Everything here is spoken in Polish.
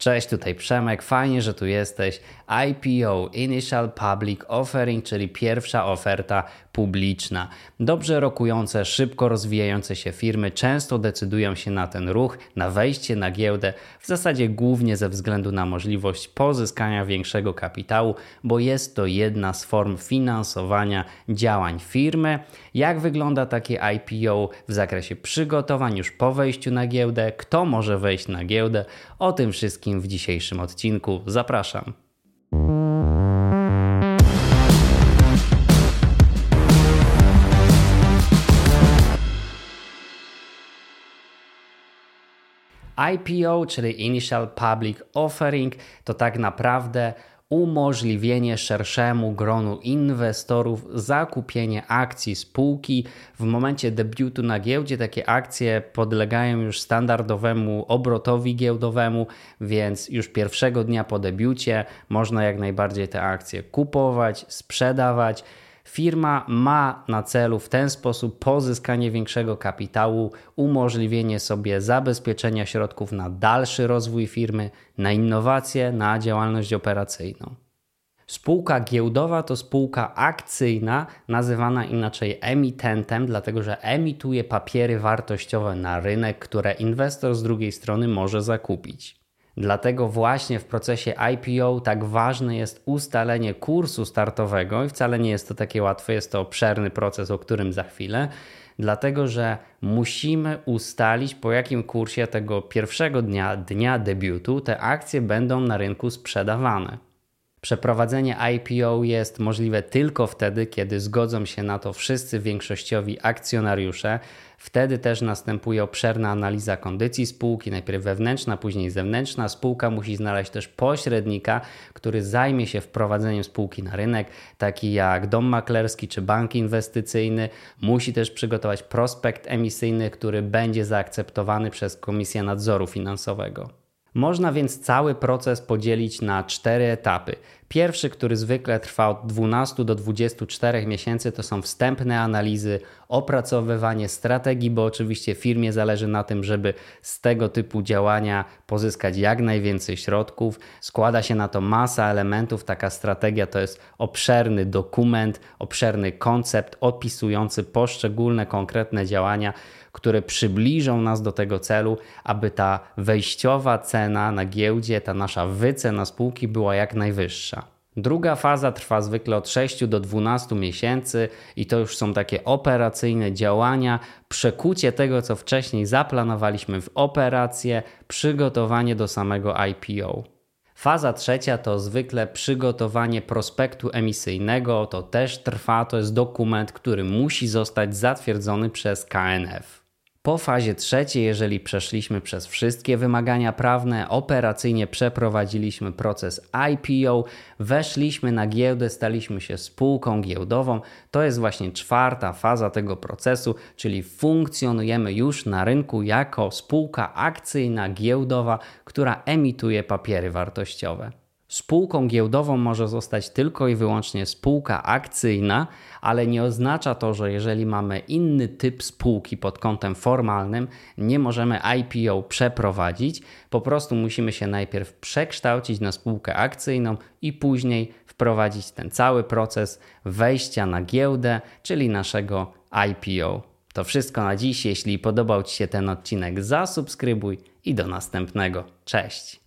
Cześć, tutaj Przemek, fajnie, że tu jesteś. IPO, Initial Public Offering, czyli pierwsza oferta publiczna. Dobrze rokujące, szybko rozwijające się firmy często decydują się na ten ruch, na wejście na giełdę, w zasadzie głównie ze względu na możliwość pozyskania większego kapitału, bo jest to jedna z form finansowania działań firmy. Jak wygląda takie IPO w zakresie przygotowań już po wejściu na giełdę? Kto może wejść na giełdę? O tym wszystkim w dzisiejszym odcinku. Zapraszam. IPO, czyli Initial Public Offering, to tak naprawdę umożliwienie szerszemu gronu inwestorów zakupienie akcji spółki. W momencie debiutu na giełdzie takie akcje podlegają już standardowemu obrotowi giełdowemu, więc już pierwszego dnia po debiucie można jak najbardziej te akcje kupować, sprzedawać. Firma ma na celu w ten sposób pozyskanie większego kapitału, umożliwienie sobie zabezpieczenia środków na dalszy rozwój firmy, na innowacje, na działalność operacyjną. Spółka giełdowa to spółka akcyjna, nazywana inaczej emitentem, dlatego że emituje papiery wartościowe na rynek, które inwestor z drugiej strony może zakupić. Dlatego właśnie w procesie IPO tak ważne jest ustalenie kursu startowego i wcale nie jest to takie łatwe, jest to obszerny proces, o którym za chwilę, dlatego że musimy ustalić po jakim kursie tego pierwszego dnia, dnia debiutu te akcje będą na rynku sprzedawane. Przeprowadzenie IPO jest możliwe tylko wtedy, kiedy zgodzą się na to wszyscy większościowi akcjonariusze. Wtedy też następuje obszerna analiza kondycji spółki, najpierw wewnętrzna, później zewnętrzna. Spółka musi znaleźć też pośrednika, który zajmie się wprowadzeniem spółki na rynek, taki jak dom maklerski czy bank inwestycyjny. Musi też przygotować prospekt emisyjny, który będzie zaakceptowany przez Komisję Nadzoru Finansowego. Można więc cały proces podzielić na cztery etapy. Pierwszy, który zwykle trwa od 12 do 24 miesięcy, to są wstępne analizy, opracowywanie strategii, bo oczywiście firmie zależy na tym, żeby z tego typu działania pozyskać jak najwięcej środków. Składa się na to masa elementów. Taka strategia to jest obszerny dokument, obszerny koncept opisujący poszczególne konkretne działania które przybliżą nas do tego celu, aby ta wejściowa cena na giełdzie, ta nasza wycena spółki była jak najwyższa. Druga faza trwa zwykle od 6 do 12 miesięcy i to już są takie operacyjne działania, przekucie tego, co wcześniej zaplanowaliśmy w operację, przygotowanie do samego IPO. Faza trzecia to zwykle przygotowanie prospektu emisyjnego, to też trwa, to jest dokument, który musi zostać zatwierdzony przez KNF. Po fazie trzeciej, jeżeli przeszliśmy przez wszystkie wymagania prawne, operacyjnie przeprowadziliśmy proces IPO, weszliśmy na giełdę, staliśmy się spółką giełdową. To jest właśnie czwarta faza tego procesu, czyli funkcjonujemy już na rynku jako spółka akcyjna giełdowa, która emituje papiery wartościowe. Spółką giełdową może zostać tylko i wyłącznie spółka akcyjna, ale nie oznacza to, że jeżeli mamy inny typ spółki pod kątem formalnym, nie możemy IPO przeprowadzić. Po prostu musimy się najpierw przekształcić na spółkę akcyjną i później wprowadzić ten cały proces wejścia na giełdę, czyli naszego IPO. To wszystko na dziś. Jeśli podobał Ci się ten odcinek, zasubskrybuj i do następnego. Cześć!